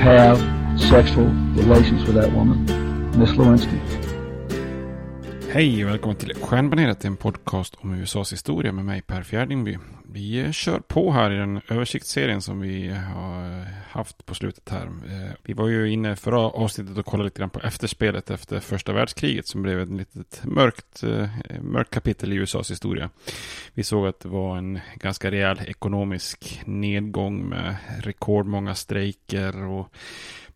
have sexual relations with that woman, Miss Lewinsky. Hej och välkommen till Stjärnbaneret, en podcast om USAs historia med mig Per Fjärdingby. Vi kör på här i den översiktsserien som vi har haft på slutet här. Eh, vi var ju inne förra avsnittet och kollade lite grann på efterspelet efter första världskriget som blev ett litet mörkt, eh, mörkt kapitel i USAs historia. Vi såg att det var en ganska rejäl ekonomisk nedgång med rekordmånga strejker och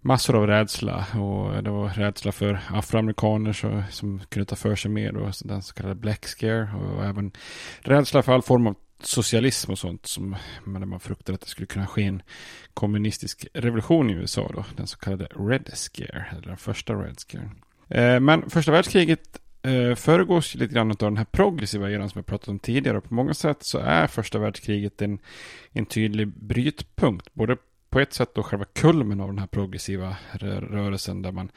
massor av rädsla och det var rädsla för afroamerikaner så, som kunde ta för sig mer Då, den så kallade black scare och även rädsla för all form av socialism och sånt som man, man fruktade att det skulle kunna ske en kommunistisk revolution i USA då, den så kallade Red Scare, eller den första Red Scare. Eh, men första världskriget eh, föregås lite grann av den här progressiva eran som jag pratat om tidigare och på många sätt så är första världskriget en, en tydlig brytpunkt, både på ett sätt då själva kulmen av den här progressiva rörelsen där man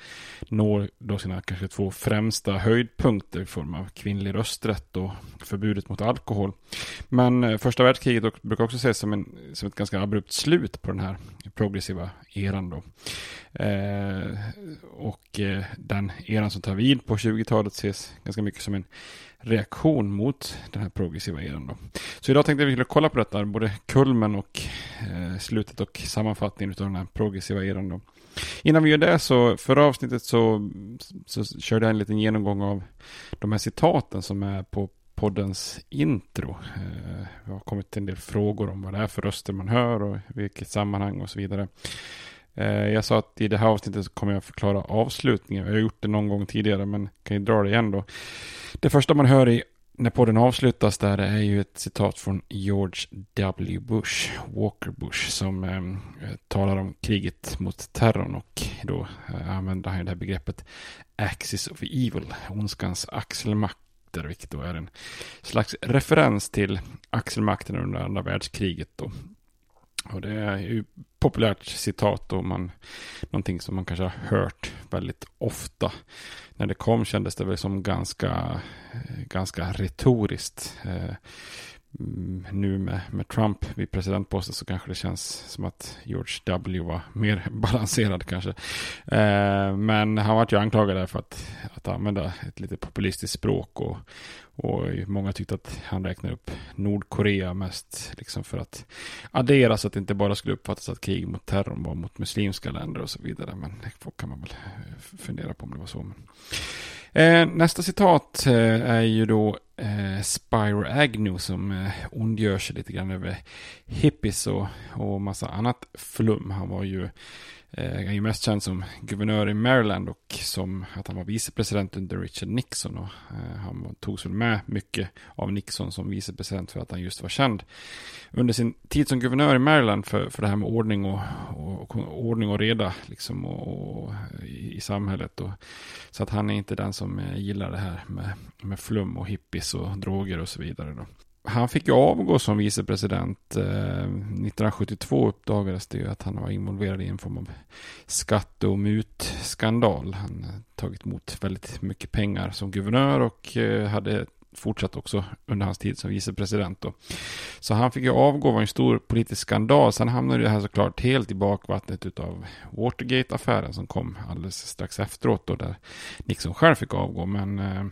når då sina kanske två främsta höjdpunkter i form av kvinnlig rösträtt och förbudet mot alkohol. Men eh, första världskriget brukar också ses som, en, som ett ganska abrupt slut på den här progressiva eran då. Eh, och eh, den eran som tar vid på 20-talet ses ganska mycket som en reaktion mot den här progressiva eran. Då. Så idag tänkte jag att vi skulle kolla på detta, både kulmen och eh, slutet och sammanfattningen av den här progressiva eran. Då. Innan vi gör det så, förra avsnittet så, så körde jag en liten genomgång av de här citaten som är på poddens intro. Eh, det har kommit en del frågor om vad det är för röster man hör och vilket sammanhang och så vidare. Eh, jag sa att i det här avsnittet så kommer jag förklara avslutningen. Jag har gjort det någon gång tidigare men kan ju dra det igen då. Det första man hör i när podden avslutas där är ju ett citat från George W. Bush, Walker Bush, som eh, talar om kriget mot terrorn och då eh, använder han det här begreppet Axis of Evil, ondskans axelmakter, vilket då är en slags referens till axelmakten under andra världskriget då. Och det är ju populärt citat och man, någonting som man kanske har hört väldigt ofta. När det kom kändes det väl som ganska, eh, ganska retoriskt. Eh, Mm. Nu med, med Trump vid presidentposten så kanske det känns som att George W var mer balanserad kanske. Eh, men han var ju anklagad för att, att använda ett lite populistiskt språk och, och många tyckte att han räknade upp Nordkorea mest liksom för att addera så att det inte bara skulle uppfattas att krig mot terrorn var mot muslimska länder och så vidare. Men det kan man väl eh, fundera på om det var så. Eh, nästa citat eh, är ju då eh, Spyro Agnew som eh, ondgör sig lite grann över hippies och, och massa annat flum. Han var ju Eh, han är ju mest känd som guvernör i Maryland och som att han var vicepresident under Richard Nixon. Och, eh, han togs väl med mycket av Nixon som vicepresident för att han just var känd under sin tid som guvernör i Maryland för, för det här med ordning och, och, och ordning och reda liksom och, och i, i, samhället. Och, så att han är inte den som eh, gillar det här med, med flum och hippies och droger och så vidare. Då han fick ju avgå som vicepresident. Eh, 1972 uppdagades det ju att han var involverad i en form av skatte och mutskandal. Han tagit emot väldigt mycket pengar som guvernör och eh, hade fortsatt också under hans tid som vicepresident. Då. Så han fick ju avgå, var en stor politisk skandal. Sen hamnade det här såklart helt i bakvattnet av Watergate-affären som kom alldeles strax efteråt då, där Nixon själv fick avgå. Men eh,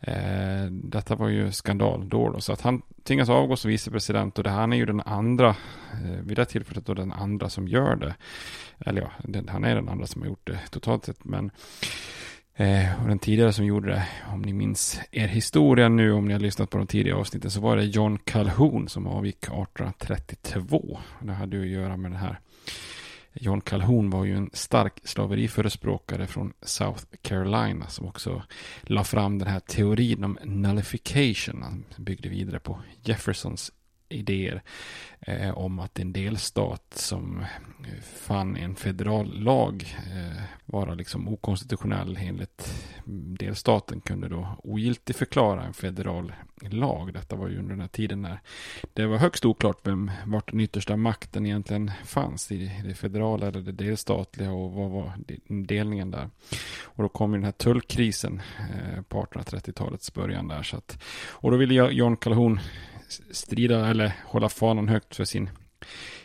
eh, detta var ju skandal då, då, så att han tvingas avgå som vicepresident och det, han är ju den andra, eh, vid det tillfället då den andra som gör det. Eller ja, den, han är den andra som har gjort det totalt sett, men eh, och den tidigare som gjorde det, om ni minns er historia nu, om ni har lyssnat på de tidigare avsnitten, så var det John Calhoun som avgick 1832. Det hade ju att göra med den här John Calhoun var ju en stark slaveriförespråkare från South Carolina som också la fram den här teorin om nullification. Han byggde vidare på Jeffersons idéer eh, om att en delstat som fann en federal lag eh, vara liksom okonstitutionell enligt delstaten kunde då ogiltigt förklara en federal lag. Detta var ju under den här tiden när det var högst oklart vem, vart den yttersta makten egentligen fanns i det federala eller det delstatliga och vad var delningen där. Och då kom ju den här tullkrisen eh, på 1830-talets början där. Så att, och då ville John Calhoun strida eller hålla fanan högt för sin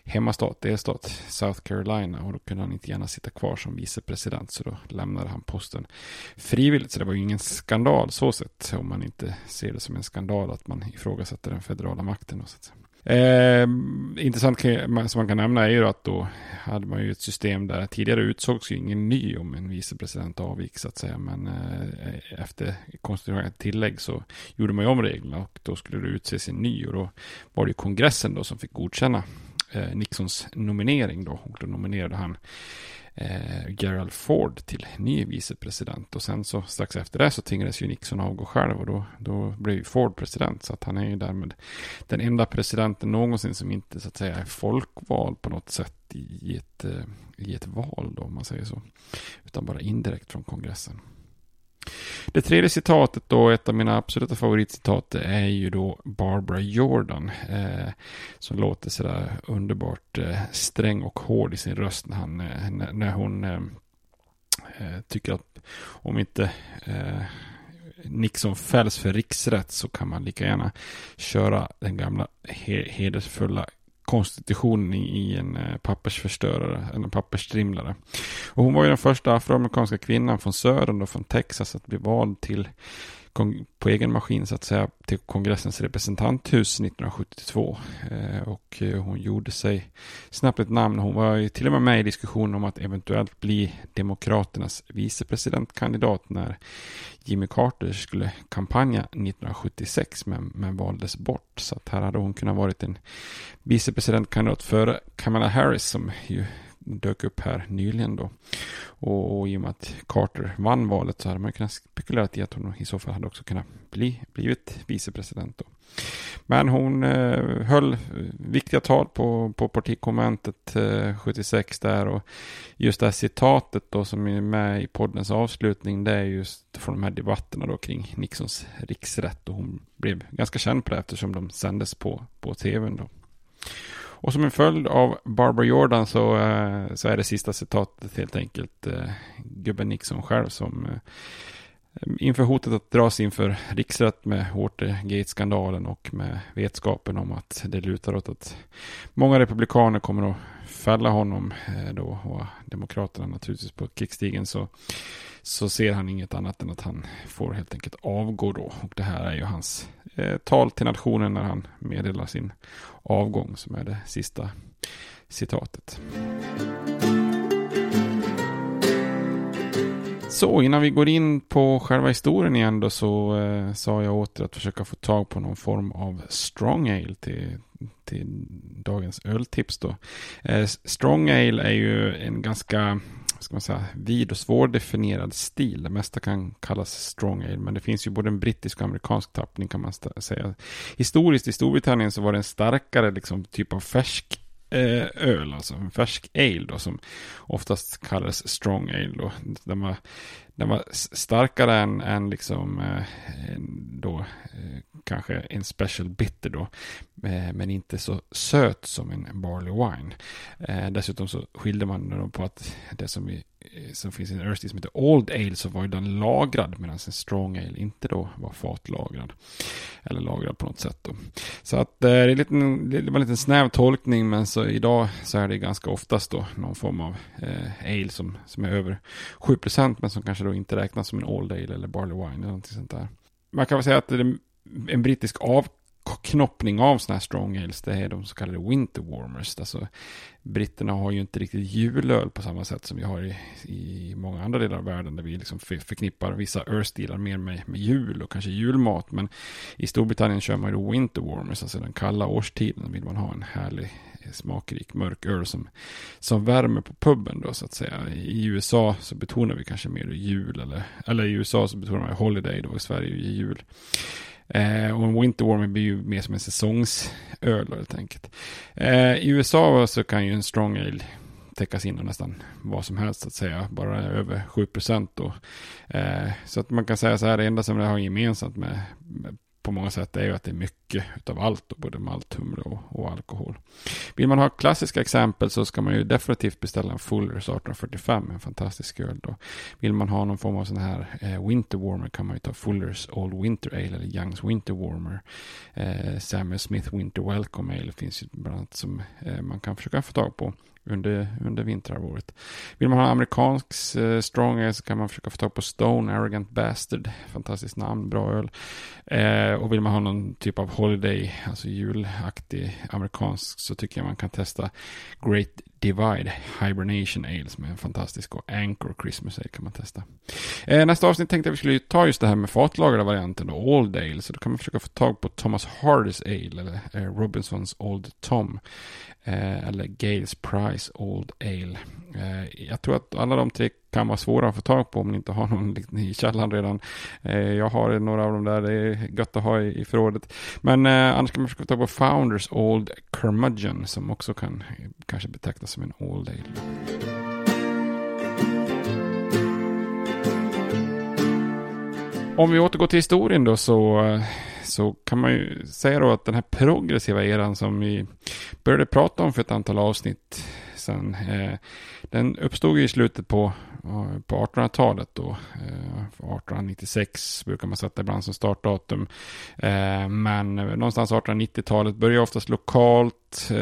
hemmastat, delstat South Carolina och då kunde han inte gärna sitta kvar som vicepresident så då lämnade han posten frivilligt. Så det var ju ingen skandal så sett om man inte ser det som en skandal att man ifrågasätter den federala makten. Och så Eh, intressant som man kan nämna är ju att då hade man ju ett system där tidigare utsågs ju ingen ny om en vicepresident avgick så att säga. Men eh, efter konstitutionellt tillägg så gjorde man ju om reglerna och då skulle det utses en ny och då var det ju kongressen då som fick godkänna eh, Nixons nominering då och då nominerade han eh, Gerald Ford till ny vicepresident. Och sen så strax efter det så tvingades ju Nixon avgå själv och då, då blev ju Ford president. Så att han är ju därmed den enda presidenten någonsin som inte så att säga är folkvald på något sätt i ett, eh, i ett val då om man säger så. Utan bara indirekt från kongressen. Det tredje citatet då, ett av mina absoluta favoritcitat, är ju då Barbara Jordan. Eh, som låter sådär underbart eh, sträng och hård i sin röst när, han, eh, när hon eh, eh, tycker att om inte eh, Nixon fälls för riksrätt så kan man lika gärna köra den gamla he hedersfulla konstitutionen i en eh, pappersförstörare, en pappersstrimlare. Och hon var ju den första afroamerikanska kvinnan från södern och från Texas att bli vald till på egen maskin så att säga till kongressens representanthus 1972. Eh, och eh, hon gjorde sig snabbt ett namn. Hon var ju till och med med i diskussionen om att eventuellt bli Demokraternas vicepresidentkandidat när Jimmy Carter skulle kampanja 1976 men, men valdes bort. Så att här hade hon kunnat varit en vicepresidentkandidat för Kamala Harris som ju dök upp här nyligen då. Och, och i och med att Carter vann valet så hade man kunnat spekulera i att hon i så fall hade också kunnat bli blivit vicepresident då. Men hon eh, höll eh, viktiga tal på, på partikonventet eh, 76 där och just det här citatet då som är med i poddens avslutning det är just från de här debatterna då kring Nixons riksrätt och hon blev ganska känd på det eftersom de sändes på, på tvn då. Och som en följd av Barbara Jordan så, eh, så är det sista citatet helt enkelt eh, gubben Nixon själv som eh, inför hotet att dras inför riksrätt med Watergate-skandalen och med vetskapen om att det lutar åt att många republikaner kommer att fälla honom eh, då och demokraterna naturligtvis på krigsstigen så, så ser han inget annat än att han får helt enkelt avgå då. Och det här är ju hans eh, tal till nationen när han meddelar sin avgång som är det sista citatet. Så innan vi går in på själva historien igen då så eh, sa jag åter att försöka få tag på någon form av strong ale till, till dagens öltips då. Eh, strong ale är ju en ganska ska man säga, vid och svårdefinierad stil. Det mesta kan kallas strong ale, men det finns ju både en brittisk och amerikansk tappning kan man säga. Historiskt i Storbritannien så var det en starkare liksom, typ av färsk Eh, öl, alltså en färsk ale då, som oftast kallas strong ale då. Den var, den var starkare än, än liksom eh, då eh, kanske en special bitter då. Eh, men inte så söt som en barley wine. Eh, dessutom så skilde man då på att det som, vi, Eh, som finns i en Earthsty som heter Old Ale så var ju den lagrad medan en Strong Ale inte då var fatlagrad. Eller lagrad på något sätt då. Så att eh, det, är liten, det var en liten snäv tolkning men så idag så är det ganska oftast då någon form av eh, ale som, som är över 7% men som kanske då inte räknas som en Old Ale eller Barley Wine eller någonting sånt där. Man kan väl säga att det är en brittisk knoppning av sådana här strong ales, det är de så kallade winter warmers. Alltså, britterna har ju inte riktigt julöl på samma sätt som vi har i, i många andra delar av världen där vi liksom förknippar vissa örstilar mer med, med jul och kanske julmat. Men i Storbritannien kör man ju winter warmers, alltså den kalla årstiden vill man ha en härlig eh, smakrik mörk öl som, som värmer på puben då så att säga. I USA så betonar vi kanske mer jul eller, eller i USA så betonar man holiday då i Sverige är jul. Eh, och en Winter Warming blir ju mer som en säsongsöl helt enkelt. Eh, I USA så kan ju en Strong Ale täckas in av nästan vad som helst så att säga. Bara över 7 procent då. Eh, så att man kan säga så här, det enda som det har gemensamt med, med på många sätt är ju att det är mycket av allt, då, både malt, humle och, och, alkohol. Vill man ha klassiska exempel så ska man ju definitivt beställa en Fullers 1845, en fantastisk öl. Då. Vill man ha någon form av sån här eh, Winter Warmer kan man ju ta Fullers Old Winter Ale eller Youngs Winter Warmer. Eh, Samuel Smith Winter Welcome Ale finns ju bland annat som eh, man kan försöka få tag på under, under vinterhalvåret. Vill man ha amerikansk eh, strong ale så kan man försöka få tag på Stone Arrogant Bastard. Fantastiskt namn, bra öl. Eh, och vill man ha någon typ av holiday, alltså julaktig amerikansk så tycker jag man kan testa Great Divide Hibernation Ale som är en fantastisk och Anchor Christmas Ale kan man testa. Eh, nästa avsnitt tänkte jag vi skulle ta just det här med fatlagrade varianten då, Old Ale. Så då kan man försöka få tag på Thomas Hardys Ale eller eh, Robinsons Old Tom. Eh, eller Gales Price Old Ale. Eh, jag tror att alla de tre kan vara svåra att få tag på om ni inte har någon i källaren redan. Eh, jag har några av dem där, det är gött att ha i, i förrådet. Men eh, annars kan man försöka ta på Founders Old Curmudgeon som också kan kanske betecknas som en Old Ale. Om vi återgår till historien då så eh, så kan man ju säga då att den här progressiva eran som vi började prata om för ett antal avsnitt sedan, eh, den uppstod i slutet på, eh, på 1800-talet då. Eh, 1896 brukar man sätta ibland som startdatum. Eh, men någonstans 1890-talet börjar oftast lokalt, Eh,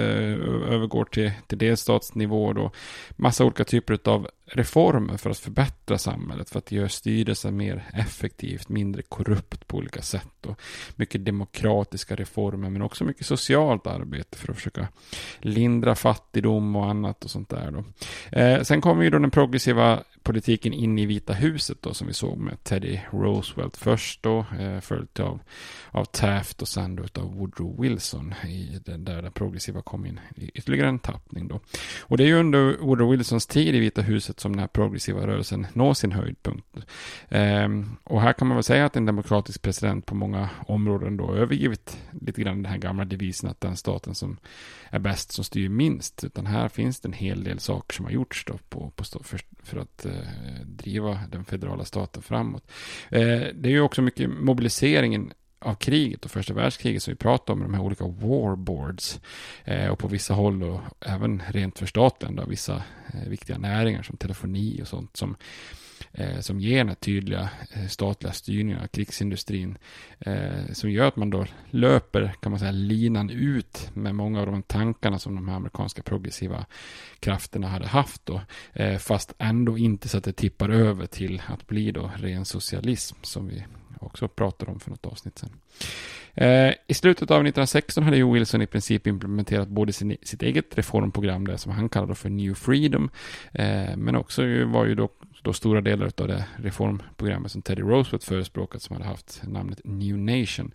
övergår till, till delstatsnivå då. Massa olika typer av reformer för att förbättra samhället, för att göra styrelsen mer effektivt, mindre korrupt på olika sätt. Och mycket demokratiska reformer, men också mycket socialt arbete för att försöka lindra fattigdom och annat och sånt där. Då. Eh, sen kommer ju då den progressiva politiken in i Vita huset då som vi såg med Teddy Roosevelt först då, eh, följt av, av Taft och sen då av Woodrow Wilson i den, där den progressiva kom in i ytterligare en tappning då. Och det är ju under Woodrow Wilsons tid i Vita huset som den här progressiva rörelsen når sin höjdpunkt. Ehm, och här kan man väl säga att en demokratisk president på många områden då övergivit lite grann den här gamla devisen att den staten som är bäst som styr minst. Utan här finns det en hel del saker som har gjorts då på, på för, för, att eh, driva den federala staten framåt. Eh, det är ju också mycket mobiliseringen av kriget och första världskriget som vi pratar om, de här olika warboards. Eh, och på vissa håll och även rent förstatligande av vissa eh, viktiga näringar som telefoni och sånt som eh, som ger den här tydliga eh, statliga styrningen av krigsindustrin. Eh, som gör att man då löper, kan man säga, linan ut med många av de tankarna som de här amerikanska progressiva krafterna hade haft då. Eh, fast ändå inte så att det tippar över till att bli då ren socialism som vi också pratade om för något avsnitt sedan. Eh, I slutet av 1916 hade Joe Wilson i princip implementerat både sin, sitt eget reformprogram, det som han kallade för New Freedom, eh, men också var ju då då stora delar av det reformprogrammet som Teddy Roosevelt förespråkat som hade haft namnet New Nation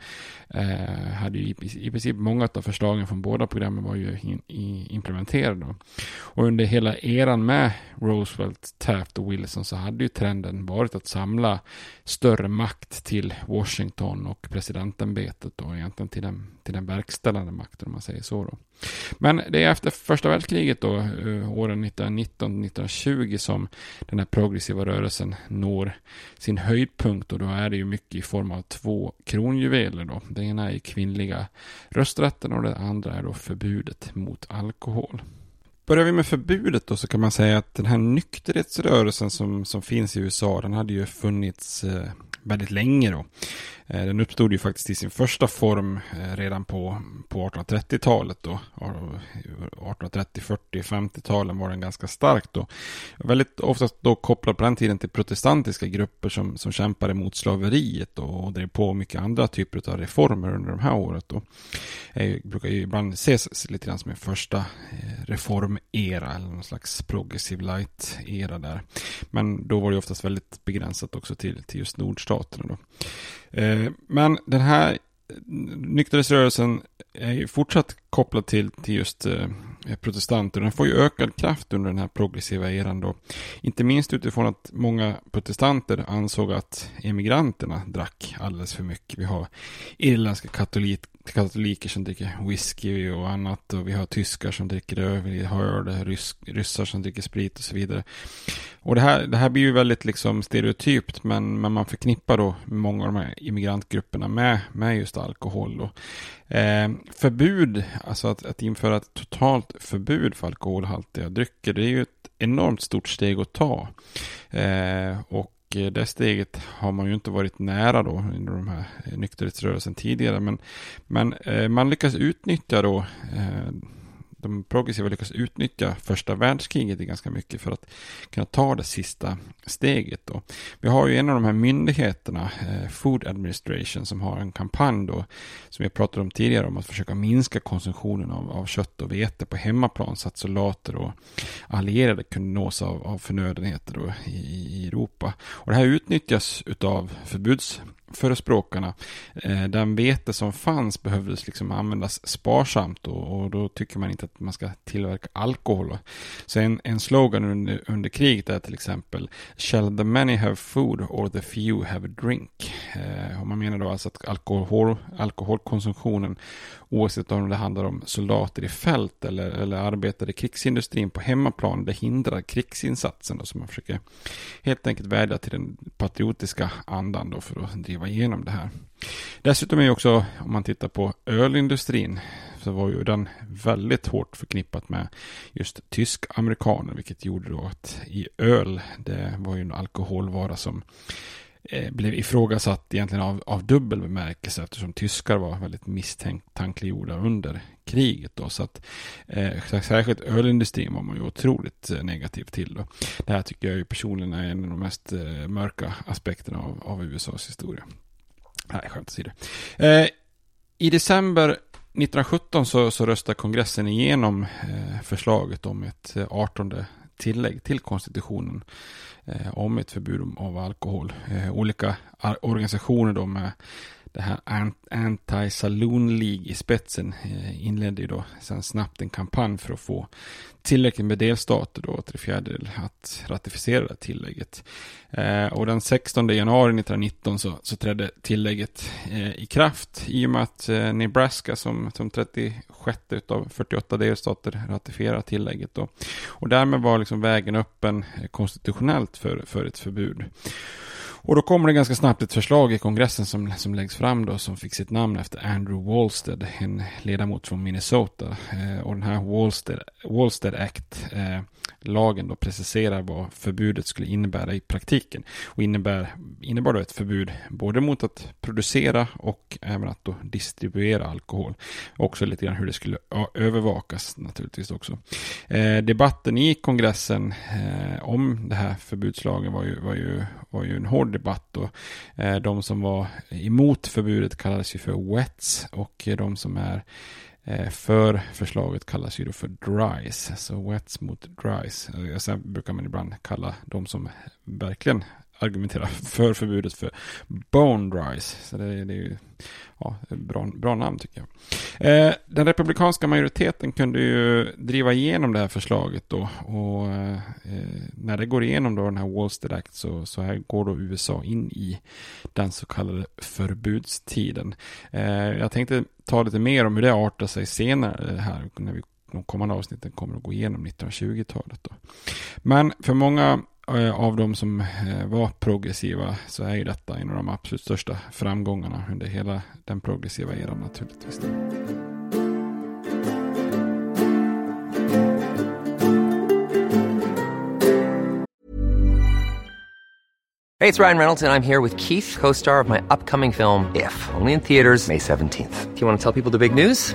eh, hade ju i, i princip många av förslagen från båda programmen var ju in, i, implementerade. Då. Och under hela eran med Roosevelt, Taft och Wilson så hade ju trenden varit att samla större makt till Washington och presidentämbetet och egentligen till den, till den verkställande makten om man säger så. Då. Men det är efter första världskriget då, eh, åren 1919-1920 som den här progressiva rörelsen når sin höjdpunkt och då är det ju mycket i form av två kronjuveler då. Det ena är kvinnliga rösträtten och det andra är då förbudet mot alkohol. Börjar vi med förbudet då så kan man säga att den här nykterhetsrörelsen som, som finns i USA den hade ju funnits eh, väldigt länge då. Eh, den uppstod ju faktiskt i sin första form eh, redan på, på 1830-talet då. 1830, 40, 50-talen var den ganska stark då. Väldigt ofta då kopplad på den tiden till protestantiska grupper som, som kämpade mot slaveriet då, och drev på mycket andra typer av reformer under de här året då. Det brukar ju ibland ses lite grann som en första eh, reformera eller någon slags progressive light-era där. Men då var det oftast väldigt begränsat också till, till just nordstaterna då. Eh, men den här nykterhetsrörelsen är ju fortsatt kopplad till, till just eh, protestanter. Den får ju ökad kraft under den här progressiva eran då. Inte minst utifrån att många protestanter ansåg att emigranterna drack alldeles för mycket. Vi har irländska katolik, katoliker som dricker whisky och annat och vi har tyskar som dricker öl, vi har öl, rys, ryssar som dricker sprit och så vidare. Och det här, det här blir ju väldigt liksom stereotypt men, men man förknippar då många av de här immigrantgrupperna med, med just alkohol. Då. Eh, förbud, alltså att, att införa ett totalt förbud för alkoholhaltiga drycker, det är ju ett enormt stort steg att ta. Eh, och Eh, det steget har man ju inte varit nära då under de här eh, nykterhetsrörelsen tidigare. Men, men eh, man lyckas utnyttja då de progressiva lyckas utnyttja första världskriget ganska mycket för att kunna ta det sista steget. Då. Vi har ju en av de här myndigheterna, eh, Food Administration, som har en kampanj då, som jag pratade om tidigare, om att försöka minska konsumtionen av, av kött och vete på hemmaplan så att soldater och allierade kunde nås av, av förnödenheter då i, i Europa. Och det här utnyttjas utav förbuds förespråkarna. Eh, den vete som fanns behövdes liksom användas sparsamt och, och, då tycker man inte att man ska tillverka alkohol. Så en, en slogan under, under kriget är till exempel Shall the many have food or the few have a drink? Eh, och man menar då alltså att alkohol, alkoholkonsumtionen oavsett om det handlar om soldater i fält eller, eller arbetare i krigsindustrin på hemmaplan, det hindrar krigsinsatsen då, så man försöker helt enkelt vädja till den patriotiska andan då för att driva igenom det här. Dessutom är ju också, om man tittar på ölindustrin, så var ju den väldigt hårt förknippat med just tysk-amerikaner, vilket gjorde då att i öl, det var ju en alkoholvara som Eh, blev ifrågasatt egentligen av, av dubbel bemärkelse eftersom tyskar var väldigt misstänkliggjorda under kriget. Då, så att, eh, särskilt ölindustrin var man ju otroligt eh, negativ till. Då. Det här tycker jag ju personligen är en av de mest eh, mörka aspekterna av, av USAs historia. Nej, skämt åsido. Eh, I december 1917 så, så röstade kongressen igenom eh, förslaget om ett eh, 18 tillägg till konstitutionen eh, om ett förbud av alkohol. Eh, olika organisationer då med det här Anti-Saloon League i spetsen eh, inledde ju då sen snabbt en kampanj för att få tillräckligt med delstater då, tre fjärdedelar, att ratificera det tillägget. Eh, och den 16 januari 1919 så, så trädde tillägget eh, i kraft i och med att eh, Nebraska som, som 36 av 48 delstater ratificerar tillägget då. Och därmed var liksom vägen öppen eh, konstitutionellt för, för ett förbud. Och då kommer det ganska snabbt ett förslag i kongressen som, som läggs fram då som fick sitt namn efter Andrew Walstead, en ledamot från Minnesota. Eh, och den här Walstead, Walstead Act eh, lagen då preciserar vad förbudet skulle innebära i praktiken. Och innebär, innebar då ett förbud både mot att producera och även att då distribuera alkohol. Också lite grann hur det skulle övervakas naturligtvis också. Eh, debatten i kongressen eh, om det här förbudslagen var ju, var ju, var ju en hård debatt. Och, eh, de som var emot förbudet kallades ju för wets och de som är eh, för förslaget kallas ju då för dries, så wets mot dries. Sen brukar man ibland kalla de som verkligen Argumentera för förbudet för bone dries. Så det, det är ju ja, bra, bra namn tycker jag. Eh, den republikanska majoriteten kunde ju driva igenom det här förslaget då. Och eh, eh när det går igenom då den här Wallstead Act så, så här går då USA in i den så kallade förbudstiden. Eh, jag tänkte ta lite mer om hur det artar sig senare här när vi de kommande avsnitten kommer att gå igenom 1920-talet. Då. Men för många av de som eh, var progressiva så är ju detta en av de absolut största framgångarna under hela den progressiva eran naturligtvis. Hej, det är Ryan Reynolds och jag är här med Keith, co-star of my upcoming film If, only in theaters May 17th. Do you want to tell people the big news?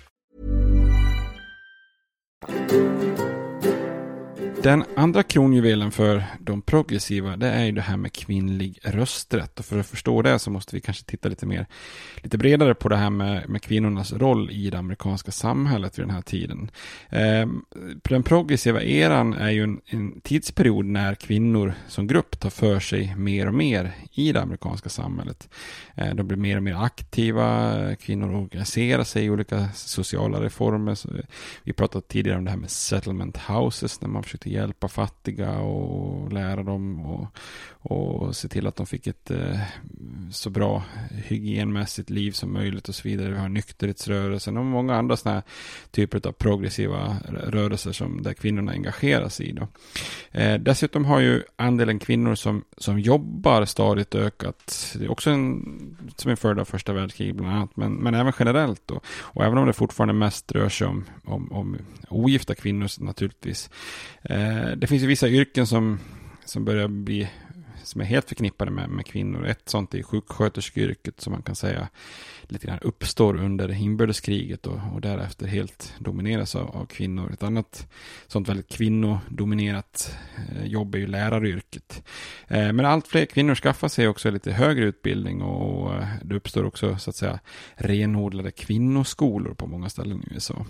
Thank you. Den andra kronjuvelen för de progressiva det är ju det här med kvinnlig rösträtt. Och för att förstå det så måste vi kanske titta lite mer, lite bredare på det här med, med kvinnornas roll i det amerikanska samhället vid den här tiden. Eh, den progressiva eran är ju en, en, tidsperiod när kvinnor som grupp tar för sig mer och mer i det amerikanska samhället. Eh, de blir mer och mer aktiva, kvinnor organiserar sig i olika sociala reformer. Så eh, vi pratade tidigare om det här med settlement houses när man försökte hjälpa fattiga och lära dem och, och se till att de fick ett eh, så bra hygienmässigt liv som möjligt och så vidare. Vi har nykterhetsrörelsen och många andra sådana här typer av progressiva rörelser som där kvinnorna engageras i. Då. Eh, dessutom har ju andelen kvinnor som, som jobbar stadigt ökat. Det är också en, som en följd av första världskriget bland annat, men, men även generellt. Då. Och även om det fortfarande mest rör sig om, om, om ogifta kvinnor naturligtvis. Eh, Eh, det finns ju vissa yrken som, som börjar bli som är helt förknippade med, med kvinnor. Ett sånt är sjuksköterskeyrket som man kan säga lite grann uppstår under inbördeskriget och, och därefter helt domineras av, av, kvinnor. Ett annat sånt väldigt kvinnodominerat eh, jobb är ju läraryrket. Eh, men allt fler kvinnor skaffar sig också lite högre utbildning och och eh, det uppstår också så att säga renodlade kvinnoskolor på många ställen i USA.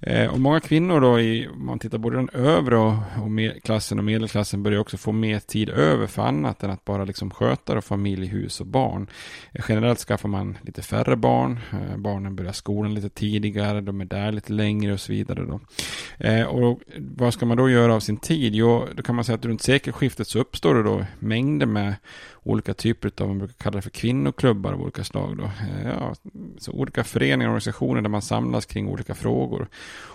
Eh, och många kvinnor då, i, om man tittar både den övre och, och med, klassen och medelklassen börjar också få mer tid över för annat än att bara liksom sköta då familj, hus och barn. Eh, generellt skaffar man lite färre färre barn, eh, barnen börjar skolan lite tidigare, de är där lite längre och så vidare. Då. Eh, och vad ska man då göra av sin tid? Jo, då kan man säga att runt sekelskiftet så uppstår det då mängder med olika typer av, man brukar kalla det för kvinnoklubbar av olika slag. Då. Eh, ja, så olika föreningar och organisationer där man samlas kring olika frågor.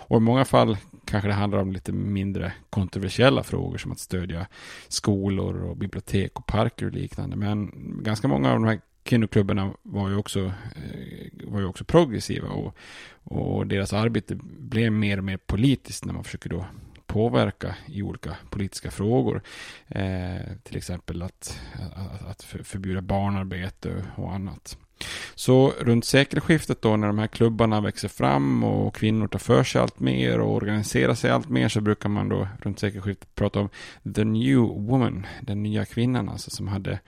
Och i många fall kanske det handlar om lite mindre kontroversiella frågor som att stödja skolor och bibliotek och parker och liknande. Men ganska många av de här kvinnoklubbarna var ju också, eh, var ju också progressiva och, och deras arbete blev mer och mer politiskt när man försöker då påverka i olika politiska frågor. Eh, till exempel att, att, att förbjuda barnarbete och annat. Så runt sekelskiftet då när de här klubbarna växer fram och kvinnor tar för sig allt mer och organiserar sig allt mer så brukar man då runt sekelskiftet prata om the new woman, den nya kvinnan alltså som hade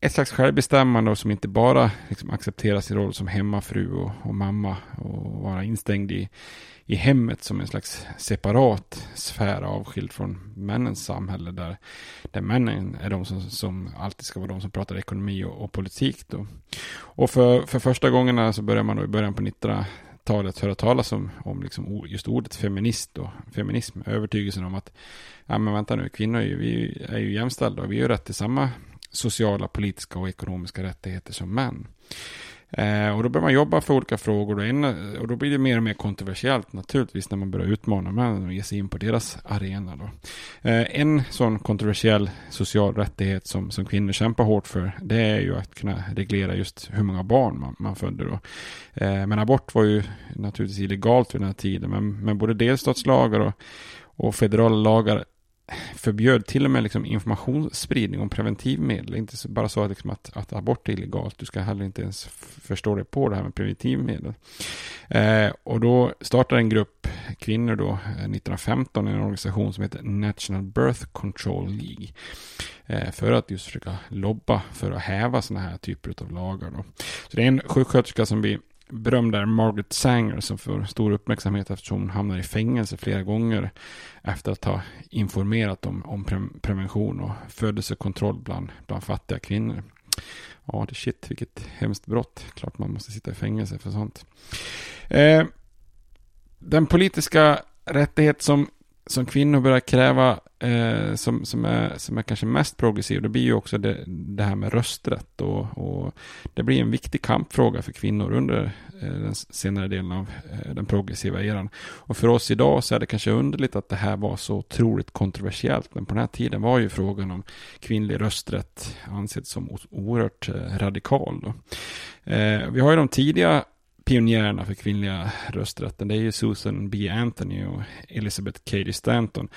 ett slags självbestämmande och som inte bara liksom accepterar sin roll som hemmafru och, och mamma och vara instängd i i hemmet som en slags separat sfär avskild från männens samhälle där, där männen är de som, som alltid ska vara de som pratar ekonomi och, och politik. Då. Och för, för första gångerna så börjar man då i början på 1900-talet höra talas om, om liksom just ordet feminist och feminism. Övertygelsen om att, ja men vänta nu, kvinnor är ju, vi är ju jämställda och vi har ju rätt till samma sociala, politiska och ekonomiska rättigheter som män. Eh, och då börjar man jobba för olika frågor och, in, och då blir det mer och mer kontroversiellt naturligtvis när man börjar utmana männen och ge sig in på deras arena. Då. Eh, en sån kontroversiell social rättighet som, som kvinnor kämpar hårt för det är ju att kunna reglera just hur många barn man, man föder. Då. Eh, men abort var ju naturligtvis illegalt vid den här tiden men, men både delstatslagar och, och federala lagar förbjöd till och med liksom informationsspridning om preventivmedel. Inte bara så liksom att, att abort är illegalt, du ska heller inte ens förstå dig på det här med preventivmedel. Eh, och då startade en grupp kvinnor då, eh, 1915, en organisation som heter National Birth Control League. Eh, för att just försöka lobba för att häva sådana här typer av lagar. Då. Så det är en sjuksköterska som blir berömda Margaret Sanger som får stor uppmärksamhet eftersom hon hamnar i fängelse flera gånger efter att ha informerat om, om pre prevention och födelsekontroll bland, bland fattiga kvinnor. Ja, det shit, vilket hemskt brott. Klart man måste sitta i fängelse för sånt. Eh, den politiska rättighet som, som kvinnor börjar kräva eh, som, som, är, som är kanske mest progressiv, det blir ju också det, det här med rösträtt. Och, och, det blir en viktig kampfråga för kvinnor under eh, den senare delen av eh, den progressiva eran. Och för oss idag så är det kanske underligt att det här var så otroligt kontroversiellt. Men på den här tiden var ju frågan om kvinnlig rösträtt ansedd som oerhört eh, radikal. Då. Eh, vi har ju de tidiga pionjärerna för kvinnliga rösträtten. Det är ju Susan B. Anthony och Elizabeth Cady Stanton.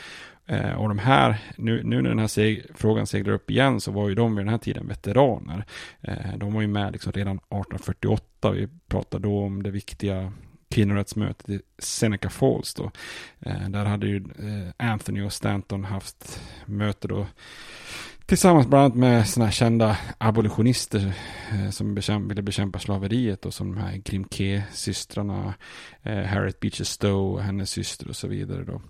Eh, och de här, nu, nu när den här seg, frågan seglar upp igen så var ju de vid den här tiden veteraner. Eh, de var ju med liksom redan 1848. Vi pratade då om det viktiga kvinnorättsmötet i Seneca Falls då. Eh, där hade ju eh, Anthony och Stanton haft möte då Tillsammans bland annat med sådana kända abolitionister eh, som bekämpa, ville bekämpa slaveriet och som de här Grimke-systrarna, eh, Harriet Beecher Stowe, hennes syster och så vidare. Då.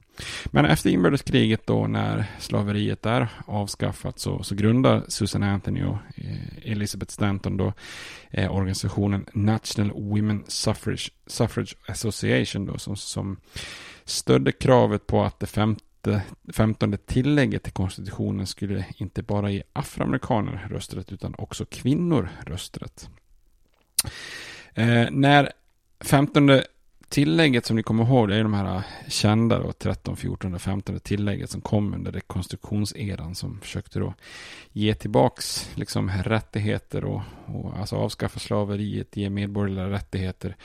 Men efter inbördeskriget då när slaveriet är avskaffat så, så grundar Susan Anthony och eh, Elizabeth Stanton då eh, organisationen National Women Suffrage, Suffrage Association då som, som stödde kravet på att det femte Eh, femtonde tillägget till konstitutionen skulle inte bara ge afroamerikaner rösträtt utan också kvinnor rösträtt. Eh, när femtonde tillägget som ni kommer ihåg, det är de här eh, kända då, 13, 14 och 15 tillägget som kom under rekonstruktionseran som försökte då ge tillbaks liksom rättigheter och, och alltså avskaffa slaveriet, ge medborgerliga rättigheter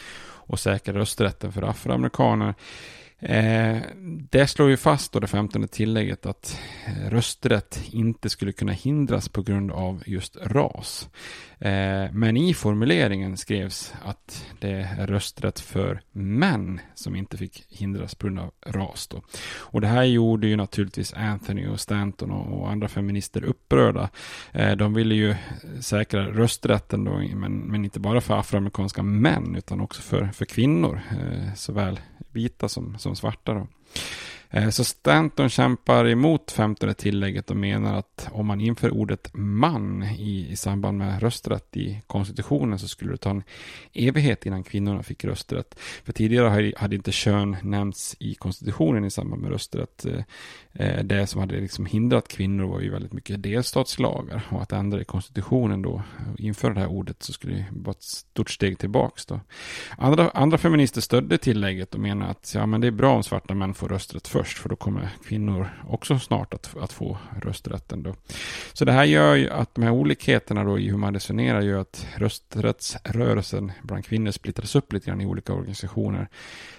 och säkra rösträtten för afroamerikaner. Eh, det slår ju fast då det femtonde tillägget att eh, rösträtt inte skulle kunna hindras på grund av just ras. Eh, men i formuleringen skrevs att det är rösträtt för män som inte fick hindras på grund av ras. Då. Och det här gjorde ju naturligtvis Anthony och Stanton och andra feminister upprörda. Eh, de ville ju säkra rösträtten då, men, men inte bara för afroamerikanska män utan också för, för kvinnor, eh, såväl vita som, som svarta. Då. Eh, så Stanton kämpar emot 15 tillägget och menar att om man inför ordet man i, i samband med rösträtt i konstitutionen så skulle det ta en evighet innan kvinnorna fick rösträtt. För tidigare hade inte kön nämnts i konstitutionen i samband med rösträtt. Eh, eh, det som hade liksom hindrat kvinnor var ju väldigt mycket delstatslagar och att ändra i konstitutionen då inför det här ordet så skulle det vara ett stort steg tillbaks då. Andra, andra feminister stödde tillägget och menar att ja, men det är bra om svarta män får rösträtt först för då kommer kvinnor också snart att, att få rösträtten då. Så det här gör ju att de här olikheterna då i hur man resonerar gör att rösträttsrörelsen bland kvinnor splittras upp lite grann i olika organisationer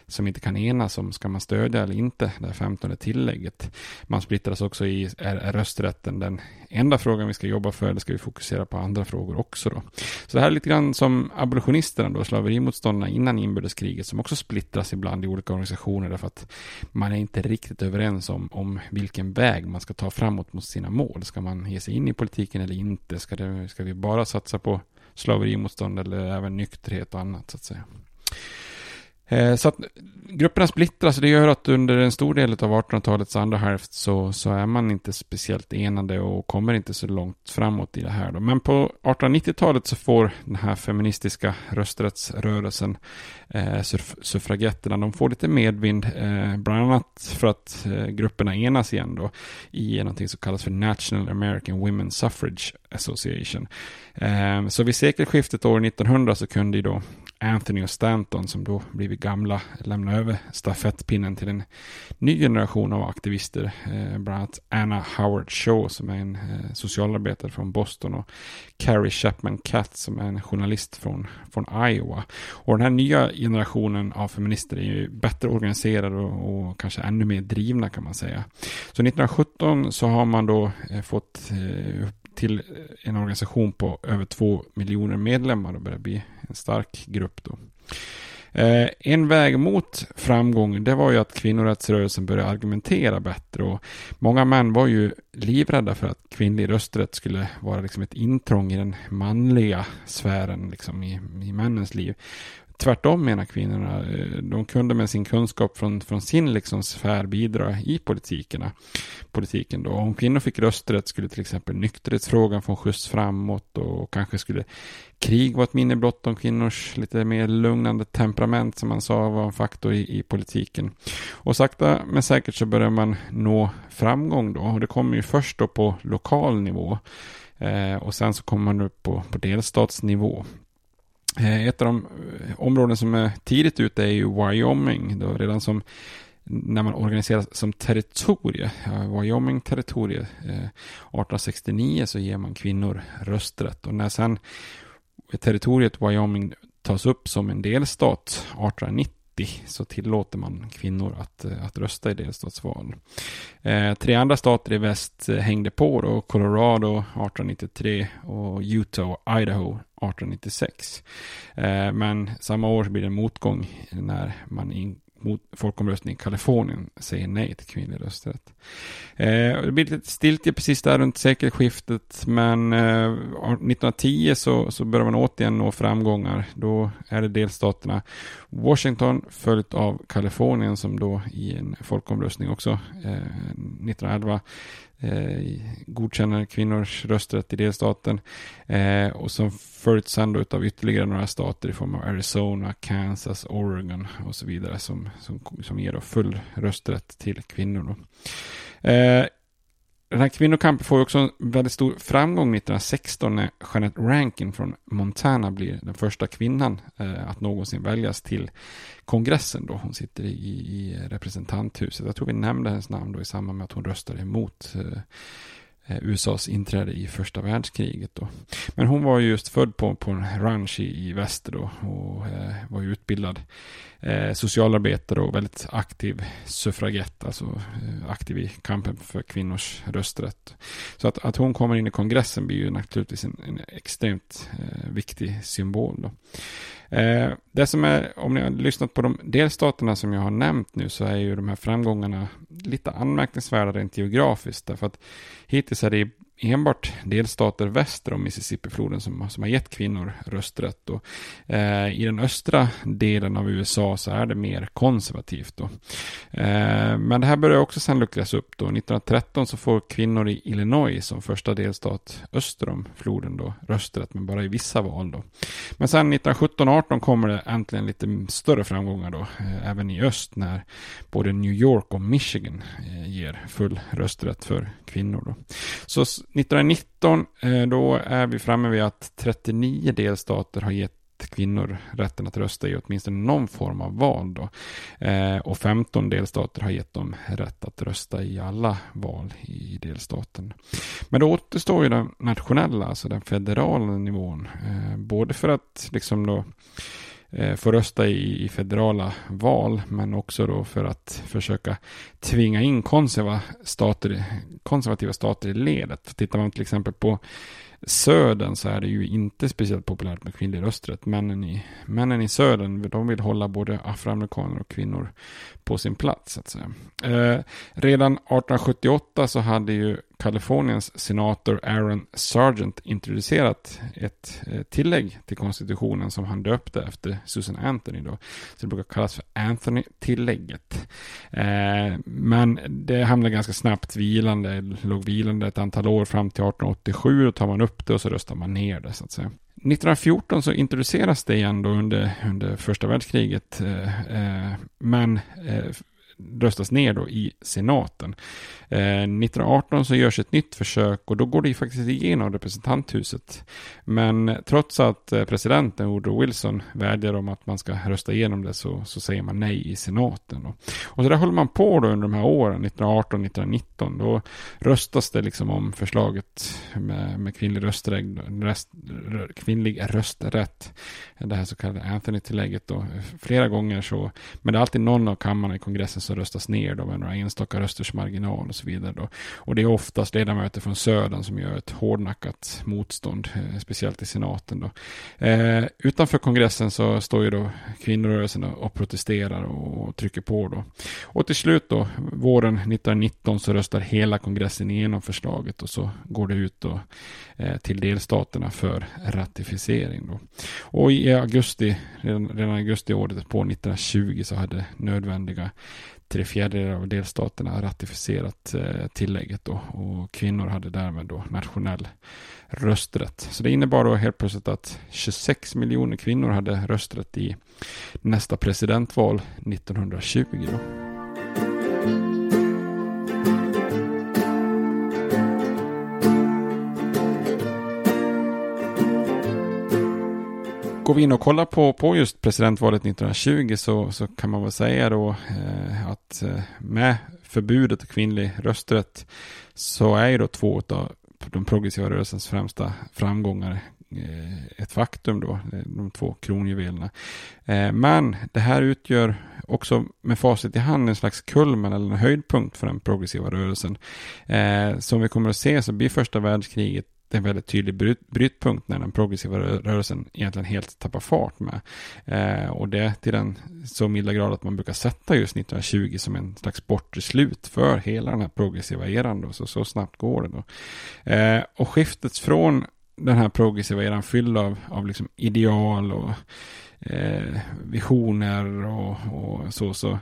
som inte kan enas om ska man stödja eller inte det här femtonde tillägget. Man splittras också i är, är rösträtten den enda frågan vi ska jobba för eller ska vi fokusera på andra frågor också då. Så det här är lite grann som abolitionisterna då, slaverimotståndarna innan inbördeskriget som också splittras ibland i olika organisationer därför att man är inte riktigt överens om, om vilken väg man ska ta framåt mot sina mål. Ska man ge sig in i politiken eller inte? Ska, det, ska vi bara satsa på slaverimotstånd eller även nykterhet och annat så att säga. Eh, så att grupperna splittras, det gör att under en stor del av 1800-talets andra hälft så, så är man inte speciellt enade och kommer inte så långt framåt i det här. Då. Men på 1890-talet så får den här feministiska rösträttsrörelsen, eh, suffragetterna, de får lite medvind, eh, bland annat för att eh, grupperna enas igen då i någonting som kallas för National American Women's Suffrage Association. Eh, så vid sekelskiftet år 1900 så kunde ju då Anthony och Stanton som då blivit gamla lämna över stafettpinnen till en ny generation av aktivister. Eh, bland annat Anna Howard Shaw som är en eh, socialarbetare från Boston och Carrie Chapman Catt som är en journalist från, från Iowa. Och den här nya generationen av feminister är ju bättre organiserade och, och kanske ännu mer drivna kan man säga. Så 1917 så har man då eh, fått eh, till en organisation på över två miljoner medlemmar och börjar bli en stark grupp då. Eh, en väg mot framgång det var ju att kvinnorättsrörelsen började argumentera bättre och många män var ju livrädda för att kvinnlig rösträtt skulle vara liksom ett intrång i den manliga sfären liksom i, i männens liv. Tvärtom menar kvinnorna, eh, de kunde med sin kunskap från, från sin liksom sfär bidra i politikerna, politiken. Då. Om kvinnor fick rösträtt skulle till exempel nykterhetsfrågan få en skjuts framåt och kanske skulle krig vara ett minne blott om kvinnors lite mer lugnande temperament som man sa var en faktor i, i politiken. Och sakta men säkert så börjar man nå framgång då och det kommer ju först då på lokal nivå. Eh, och sen så kommer man upp på, på delstatsnivå. Eh, ett av de eh, områden som är tidigt ute är ju Wyoming. Då redan som när man organiseras som territorie, Wyoming-territorie, 1869 eh, så ger man kvinnor rösträtt. Och när sen territoriet Wyoming tas upp som en delstat 1890 så tillåter man kvinnor att, eh, att rösta i delstatsval. Eh, tre andra stater i väst eh, hängde på då, Colorado 1893 och Utah och Idaho 1896. Eh, men samma år blir det en motgång när man in, mot folkomröstning i Kalifornien säger nej till kvinnlig rösträtt. Eh, det blir lite stiltje precis där runt sekelskiftet, men eh, 1910 så, så börjar man återigen nå framgångar. Då är det delstaterna Washington följt av Kalifornien som då i en folkomröstning också eh, 1911 eh, godkänner kvinnors rösträtt i delstaten. Eh, och som följts sen då av ytterligare några stater i form av Arizona, Kansas, Oregon och så vidare som, som, som ger då full rösträtt till kvinnor. Då. Eh, den här kvinnokampen får också en väldigt stor framgång 1916 när Jeanette Rankin från Montana blir den första kvinnan eh, att någonsin väljas till kongressen då. Hon sitter i, i representanthuset. Jag tror vi nämnde hennes namn då i samband med att hon röstade emot eh, Eh, USAs inträde i första världskriget. Då. Men hon var just född på, på en ranch i, i väster då och eh, var ju utbildad eh, socialarbetare och väldigt aktiv suffragett, alltså eh, aktiv i kampen för kvinnors rösträtt. Så att, att hon kommer in i kongressen blir ju naturligtvis en, en extremt eh, viktig symbol. Då. Eh, det som är, om ni har lyssnat på de delstaterna som jag har nämnt nu så är ju de här framgångarna lite anmärkningsvärda rent geografiskt. Därför att hittills är det enbart delstater väster om Mississippifloden som, som har gett kvinnor rösträtt. Och, eh, I den östra delen av USA så är det mer konservativt. Då. Eh, men det här börjar också sen luckras upp. Då. 1913 så får kvinnor i Illinois som första delstat öster om floden då, rösträtt, men bara i vissa val. Då. Men sen 1917-18 kommer det äntligen lite större framgångar då, eh, även i öst när både New York och Michigan eh, ger full rösträtt för kvinnor. Då. Så 1919 eh, då är vi framme vid att 39 delstater har gett kvinnor rätten att rösta i åtminstone någon form av val. Då. Eh, och 15 delstater har gett dem rätt att rösta i alla val i delstaten. Men då återstår ju den nationella, alltså den federala nivån. Eh, både för att liksom då Eh, få rösta i, i federala val, men också då för att försöka tvinga in konserva stater, konservativa stater i ledet. Tittar man till exempel på södern så är det ju inte speciellt populärt med kvinnlig rösträtt. Männen i, männen i södern, de vill hålla både afroamerikaner och kvinnor på sin plats. Så att säga. Eh, redan 1878 så hade ju Kaliforniens senator Aaron Sargent introducerat ett eh, tillägg till konstitutionen som han döpte efter Susan Anthony. Då. Så det brukar kallas för Anthony-tillägget. Eh, men det hamnade ganska snabbt vilande, låg vilande ett antal år fram till 1887. Då tar man upp det och så röstar man ner det så att säga. 1914 så introduceras det igen då under, under första världskriget. Eh, eh men eh, röstas ner då i senaten. Eh, 1918 så görs ett nytt försök och då går det ju faktiskt igenom representanthuset. Men trots att eh, presidenten Woodrow Wilson vädjar om att man ska rösta igenom det så, så säger man nej i senaten. Då. Och så där håller man på då under de här åren, 1918-1919. Då röstas det liksom om förslaget med, med kvinnlig, rösträtt, röst, kvinnlig rösträtt. Det här så kallade Anthony-tillägget då. Eh, flera gånger så. Men det är alltid någon av kammarna i kongressen som röstas ner då med några enstaka rösters marginal och så vidare. Då. Och det är oftast ledamöter från södern som gör ett hårdnackat motstånd, eh, speciellt i senaten. Då. Eh, utanför kongressen så står ju då kvinnorörelsen och protesterar och trycker på då. Och till slut då, våren 1919 så röstar hela kongressen igenom förslaget och så går det ut då eh, till delstaterna för ratificering då. Och i augusti, redan, redan augusti året på 1920 så hade nödvändiga tre fjärdedelar av delstaterna ratificerat eh, tillägget då, och kvinnor hade därmed då nationell rösträtt. Så det innebar då helt plötsligt att 26 miljoner kvinnor hade rösträtt i nästa presidentval 1920. Då. Går vi in och kollar på, på just presidentvalet 1920 så, så kan man väl säga då eh, att eh, med förbudet och kvinnlig rösträtt så är ju då två av de progressiva rörelsens främsta framgångar eh, ett faktum då, eh, de två kronjuvelerna. Eh, men det här utgör också med facit i hand en slags kulmen eller en höjdpunkt för den progressiva rörelsen. Eh, som vi kommer att se så blir första världskriget det är en väldigt tydlig bryt, brytpunkt när den progressiva rörelsen egentligen helt tappar fart med. Eh, och det till den så milda grad att man brukar sätta just 1920 som en slags bortre slut för hela den här progressiva eran då, så, så snabbt går det då. Eh, och skiftet från den här progressiva eran fylld av, av liksom ideal och eh, visioner och, och så, så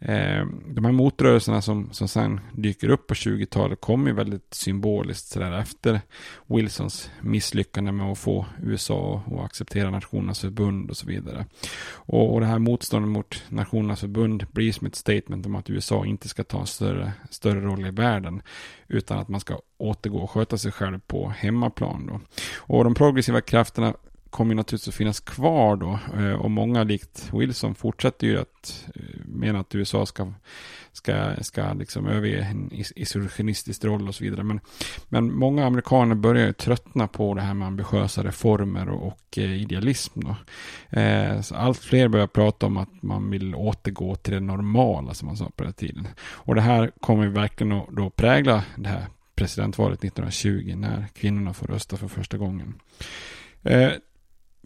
Eh, de här motrörelserna som, som sen dyker upp på 20-talet kommer ju väldigt symboliskt sådär efter Wilsons misslyckande med att få USA att acceptera Nationernas förbund och så vidare. Och, och det här motståndet mot Nationernas förbund blir som ett statement om att USA inte ska ta en större, större roll i världen utan att man ska återgå och sköta sig själv på hemmaplan. Då. Och de progressiva krafterna kommer naturligtvis att finnas kvar då. Eh, och många likt Wilson fortsätter ju att eh, mena att USA ska, ska, ska liksom överge en isolationistisk roll och så vidare. Men, men många amerikaner börjar ju tröttna på det här med ambitiösa reformer och, och eh, idealism. Då. Så allt fler börjar prata om att man vill återgå till det normala som man sa på den tiden. Och det här kommer verkligen att då prägla det här presidentvalet 1920 när kvinnorna får rösta för första gången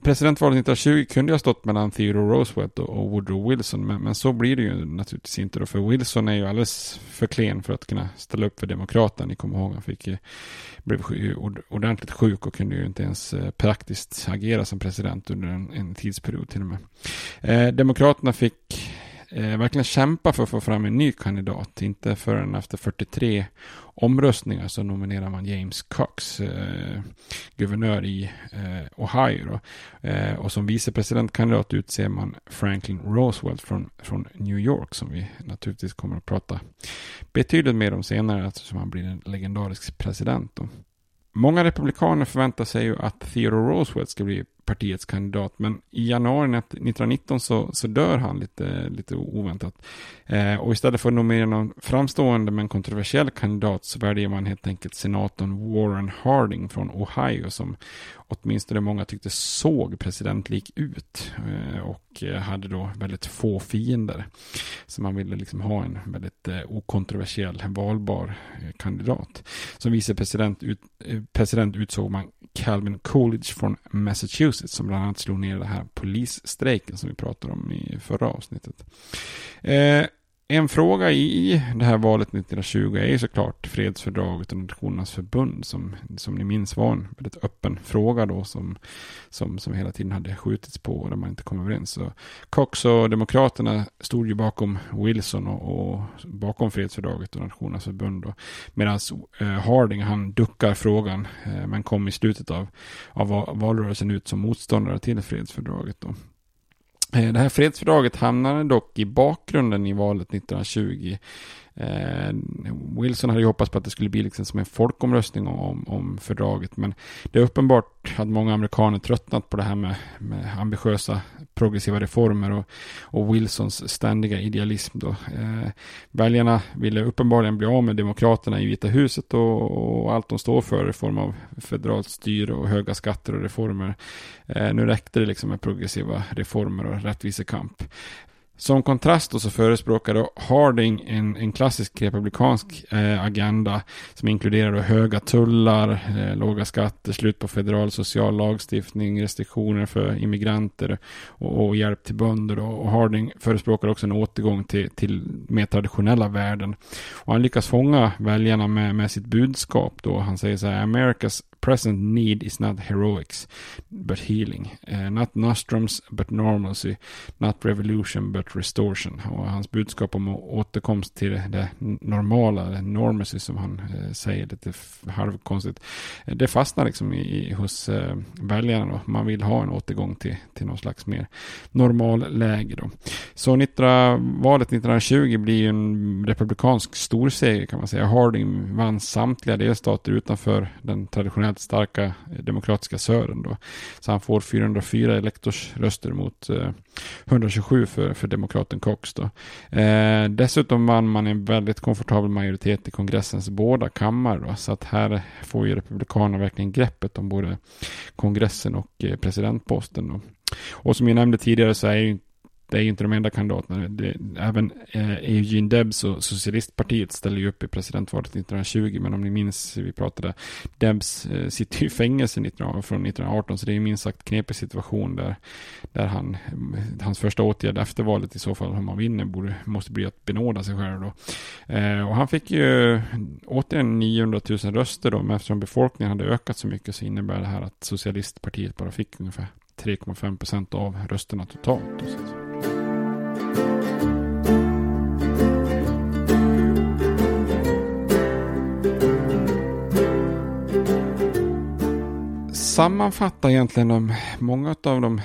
presidentvalet 1920 kunde ha stått mellan Theodore Roosevelt och Woodrow Wilson, men, men, så blir det ju naturligtvis inte då, för Wilson är ju alldeles för klen för att kunna ställa upp för Demokraterna. Ni kommer ihåg, han fick, blev ordentligt sjuk och kunde ju inte ens eh, praktiskt agera som president under en, en tidsperiod till och med. Eh, Demokraterna fick eh, verkligen kämpa för att få fram en ny kandidat. Inte förrän efter 43 omröstningar så nominerar man James Cox, eh, guvernör i eh, Ohio. Då. Eh, och som vicepresidentkandidat utser man Franklin Roosevelt från, från New York som vi naturligtvis kommer att prata betydligt mer om senare eftersom han blir en legendarisk president. Då. Många republikaner förväntar sig ju att Theodore Roosevelt ska bli partiets kandidat. Men i januari 1919 så, så dör han lite, lite oväntat. Eh, och istället för att nominera någon framstående men kontroversiell kandidat så väljer man helt enkelt senatorn Warren Harding från Ohio som åtminstone många tyckte såg presidentlik ut eh, och eh, hade då väldigt få fiender. Så man ville liksom ha en väldigt eh, okontroversiell, valbar eh, kandidat. Som vicepresident ut, eh, president utsåg man Calvin Coolidge från Massachusetts som bland annat slog ner den här polisstrejken som vi pratade om i förra avsnittet. Eh, en fråga i det här valet 1920 är ju såklart fredsfördraget och Nationernas förbund som, som ni minns var en väldigt öppen fråga då som, som, som hela tiden hade skjutits på och där man inte kom överens. Så Cox och Demokraterna stod ju bakom Wilson och, och bakom fredsfördraget och Nationernas förbund. Medan eh, Harding han duckar frågan eh, men kom i slutet av, av valrörelsen ut som motståndare till fredsfördraget. Då. Eh, det här fredsfördraget hamnade dock i bakgrunden i valet 1920. Eh, Wilson hade ju hoppats på att det skulle bli liksom som en folkomröstning om, om fördraget. Men det är uppenbart att många amerikaner tröttnat på det här med, med ambitiösa progressiva reformer och, och Wilsons ständiga idealism. Då. Eh, väljarna ville uppenbarligen bli av med demokraterna i Vita huset och, och allt de står för i form av federalt styre och höga skatter och reformer. Eh, nu räckte det liksom med progressiva reformer och rättvisekamp. Som kontrast då så förespråkade Harding en, en klassisk republikansk eh, agenda som inkluderar höga tullar, eh, låga skatter, slut på federal social lagstiftning, restriktioner för immigranter och, och hjälp till bönder. Och, och Harding förespråkar också en återgång till, till mer traditionella värden. Och han lyckas fånga väljarna med, med sitt budskap då. Han säger så här, America's present need is not heroics, but healing. Uh, not nostrums, but normalcy. Not revolution, but restoration. Och hans budskap om återkomst till det normala, det normalcy som han uh, säger lite halvkonstigt. Eh, det fastnar liksom i, hos uh, väljarna då. Man vill ha en återgång till, till någon slags mer normal läge då. Så 19, valet 1920 blir ju en republikansk storseger kan man säga. Harding vann samtliga delstater utanför den traditionella traditionellt starka demokratiska Sören. Då. Så han får 404 elektorsröster mot eh, 127 för, för demokraten Cox. Då. Eh, dessutom vann man en väldigt komfortabel majoritet i kongressens båda kammare. Då, så att här får ju republikanerna verkligen greppet om både kongressen och eh, presidentposten. Då. Och som jag nämnde tidigare så är ju det är ju inte de enda kandidaterna. Det, även eh, Eugene Debs och Socialistpartiet ställer ju upp i presidentvalet 1920. Men om ni minns, vi pratade, Debs eh, sitter ju i fängelse 19, från 1918. Så det är ju minst sagt knepig situation där, där han, hans första åtgärd efter valet i så fall, om han vinner, borde, måste bli att benåda sig själv då. Eh, och han fick ju återigen 900 000 röster då, men eftersom befolkningen hade ökat så mycket så innebär det här att Socialistpartiet bara fick ungefär 3,5 procent av rösterna totalt. Sammanfatta egentligen de, många av de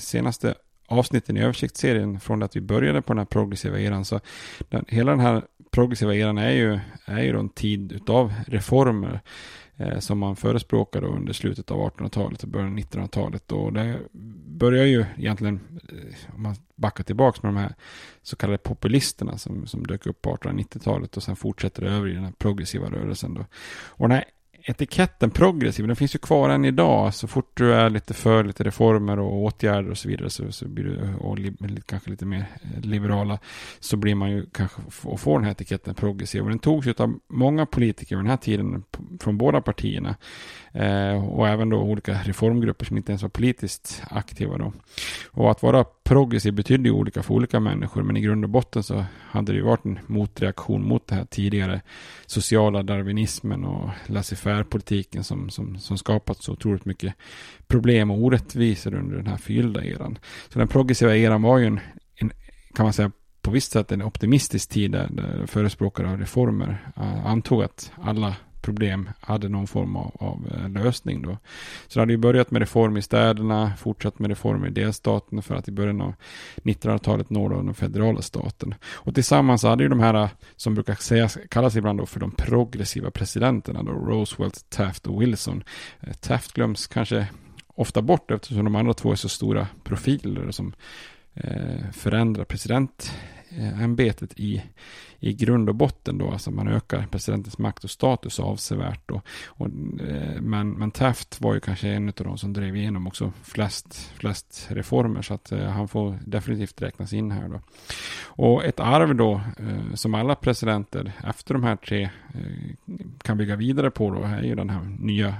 senaste avsnitten i översiktsserien från att vi började på den här progressiva eran. Så den, hela den här progressiva eran är ju, är ju en tid utav reformer Eh, som man förespråkade under slutet av 1800-talet och början av 1900-talet. Och det börjar ju egentligen, eh, om man backar tillbaka med de här så kallade populisterna som, som dök upp på 1890-talet och sen fortsätter det över i den här progressiva rörelsen. Då. Och den här etiketten progressiv, den finns ju kvar än idag. Så fort du är lite för lite reformer och åtgärder och så vidare så, så blir du och li, kanske lite mer eh, liberala så blir man ju kanske och får den här etiketten progressiv. Och den togs ju av många politiker vid den här tiden från båda partierna. Eh, och även då olika reformgrupper som inte ens var politiskt aktiva då. Och att vara progressiv betydde ju olika för olika människor, men i grund och botten så hade det ju varit en motreaktion mot det här tidigare sociala darwinismen och laissez-faire-politiken som, som, som skapat så otroligt mycket problem och orättvisor under den här fyllda eran. Så den progressiva eran var ju en, en kan man säga, på visst sätt en optimistisk tid där, där förespråkare av reformer eh, antog att alla problem hade någon form av, av, eh, lösning då. Så det hade ju börjat med reform i städerna, fortsatt med reformer i delstaten för att i början av 1900-talet nå den federala staten. Och tillsammans hade ju de här eh, som brukar sägas, kallas ibland då för de progressiva presidenterna då, Roosevelt, Taft och Wilson. Eh, Taft glöms kanske ofta bort eftersom de andra två är så stora profiler som eh, förändrar presidentämbetet i i grund och botten då, alltså man ökar presidentens makt och status avsevärt då. Och, eh, men, men Taft var ju kanske en av de som drev igenom också flest, flest reformer så att eh, han får definitivt räknas in här då. Och ett arv då eh, som alla presidenter efter de här tre kan bygga vidare på då är ju den här nya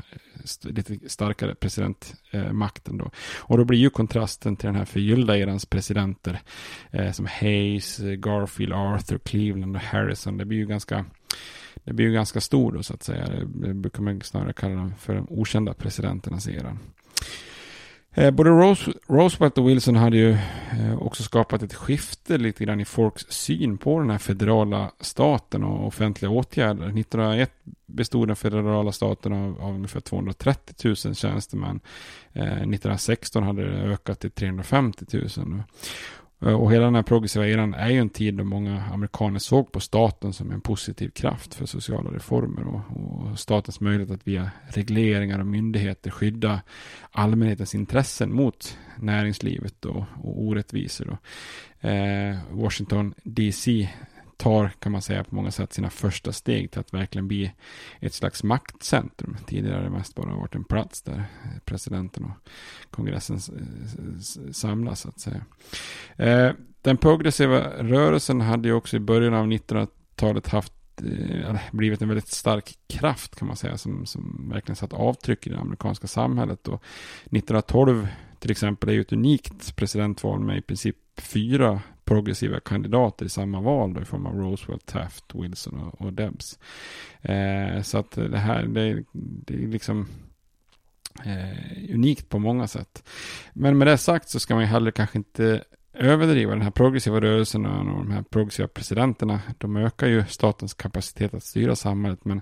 lite starkare presidentmakten då. Och då blir ju kontrasten till den här förgyllda erans presidenter som Hayes, Garfield, Arthur, Cleveland och Harrison. Det blir ju ganska det blir ju ganska stor då så att säga. Det brukar man snarare kalla dem för de okända presidenternas eran. Eh, både Rose, Roosevelt och Wilson hade ju eh, också skapat ett skifte lite grann i folks syn på den här federala staten och offentliga åtgärder. 1901 bestod den federala staten av, av ungefär 230 000 tjänstemän. Eh, 1916 hade det ökat till 350 000. Eh, och hela den här progressiva eran är ju en tid då många amerikaner såg på staten som en positiv kraft för sociala reformer och, och statens möjlighet att via regleringar och myndigheter skydda allmänhetens intressen mot näringslivet och, och orättvisor. Då. Eh, Washington DC tar, kan man säga, på många sätt sina första steg till att verkligen bli ett slags maktcentrum. Tidigare har det mest bara varit en plats där presidenten och kongressen samlas, så att säga. Eh, den progressiva rörelsen hade ju också i början av 1900-talet haft eh, blivit en väldigt stark kraft kan man säga som, som verkligen satt avtryck i det amerikanska samhället. Och 1912 till exempel är ju ett unikt presidentval med i princip fyra progressiva kandidater i samma val då, i form av Roosevelt, Taft, Wilson och, och Debs. Eh, så att det här, det, det är liksom eh, unikt på många sätt. Men med det sagt så ska man ju heller kanske inte överdriva den här progressiva rörelsen och de här progressiva presidenterna. De ökar ju statens kapacitet att styra samhället. Men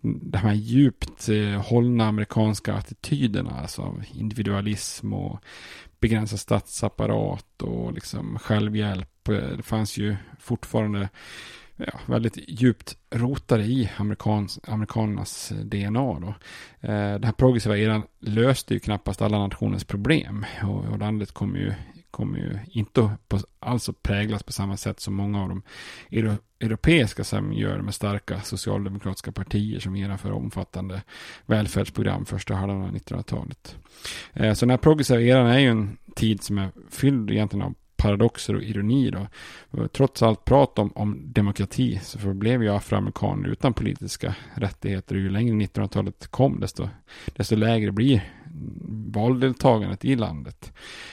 de här djupt eh, hållna amerikanska attityderna, alltså individualism och begränsad statsapparat och liksom självhjälp. Eh, det fanns ju fortfarande ja, väldigt djupt rotade i amerikans, amerikanernas DNA. Då. Eh, den här progressiva eran löste ju knappast alla nationens problem och, och landet kom ju kommer ju inte på, alls att präglas på samma sätt som många av de europeiska som gör med starka socialdemokratiska partier som genomför omfattande välfärdsprogram första halvan av 1900-talet. Eh, så den här progressiva eran är ju en tid som är fylld egentligen av paradoxer och ironi då. Trots allt prat om, om demokrati så förblev ju afroamerikaner utan politiska rättigheter. Och ju längre 1900-talet kom desto, desto lägre blir valdeltagandet i landet.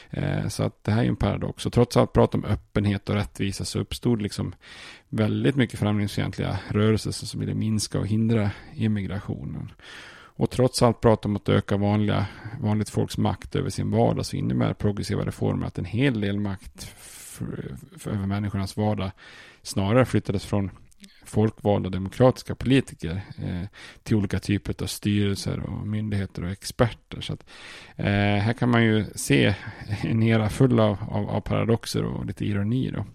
Eh, så att det här är en paradox. Och trots allt prat om öppenhet och rättvisa så uppstod liksom väldigt mycket främlingsfientliga rörelser som ville minska och hindra immigrationen. Och trots allt prat om att öka vanliga, vanligt folks makt över sin vardag så innebär progressiva reformer att en hel del makt för, för, över människornas vardag snarare flyttades från folkvalda demokratiska politiker eh, till olika typer av styrelser och myndigheter och experter. Så att, eh, här kan man ju se en era full av, av, av paradoxer och lite ironi. Då.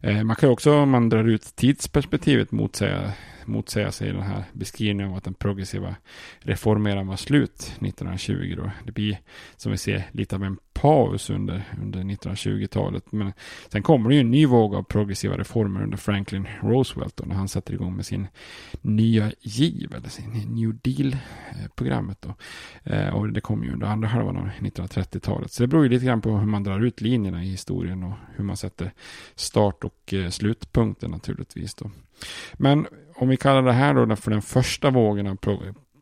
Eh, man kan också, om man drar ut tidsperspektivet, motsäga motsäga sig den här beskrivningen av att den progressiva reformeran var slut 1920 då. Det blir som vi ser lite av en paus under, under 1920-talet. Men sen kommer det ju en ny våg av progressiva reformer under Franklin Roosevelt då, när han sätter igång med sin nya giv, eller sin New Deal-programmet. Då. Eh, och det kommer ju under andra halvan av 1930-talet. Så det beror ju lite grann på hur man drar ut linjerna i historien och hur man sätter start och eh, slutpunkten naturligtvis. Då. Men om vi kallar det här då för den första vågen av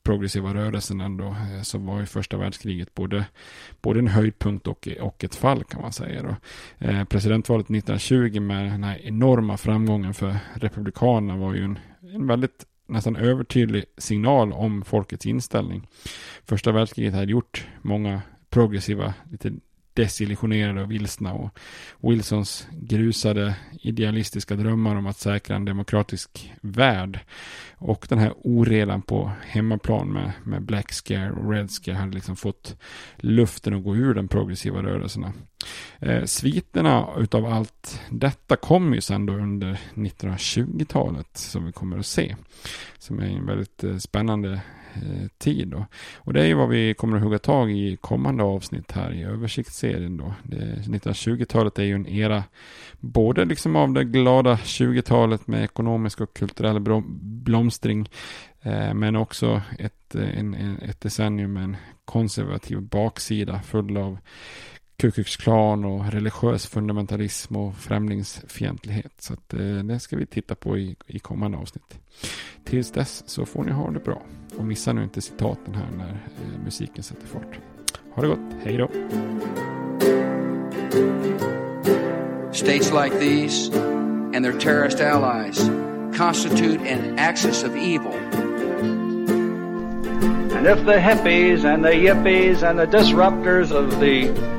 progressiva rörelsen ändå, eh, så var ju första världskriget både, både en höjdpunkt och, och ett fall kan man säga. Då. Eh, presidentvalet 1920 med den här enorma framgången för Republikanerna var ju en, en väldigt nästan övertydlig signal om folkets inställning. Första världskriget hade gjort många progressiva, lite desillusionerade och vilsna och Wilsons grusade idealistiska drömmar om att säkra en demokratisk värld och den här oredan på hemmaplan med, med Black Scare och Red Scare hade liksom fått luften att gå ur de progressiva rörelserna. Eh, sviterna utav allt detta kom ju sen då under 1920-talet som vi kommer att se. Som är en väldigt eh, spännande Eh, tid. Då. Och det är ju vad vi kommer att hugga tag i kommande avsnitt här i översiktsserien. Då. 1920-talet är ju en era både liksom av det glada 20-talet med ekonomisk och kulturell blomstring eh, men också ett, eh, en, ett decennium med en konservativ baksida full av Klan och religiös fundamentalism och främlingsfientlighet. Så att, eh, det ska vi titta på i, i kommande avsnitt. Tills dess så får ni ha det bra. Och missa nu inte citaten här när eh, musiken sätter fart. Ha det gott, hej då! States like these and their terrorist allies constitute an axis of evil. And if the hippies and the yippies and the disruptors of the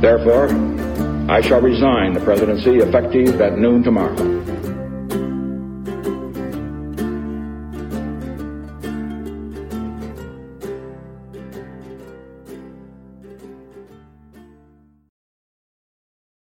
Therefore, I shall resign the presidency effective at noon tomorrow.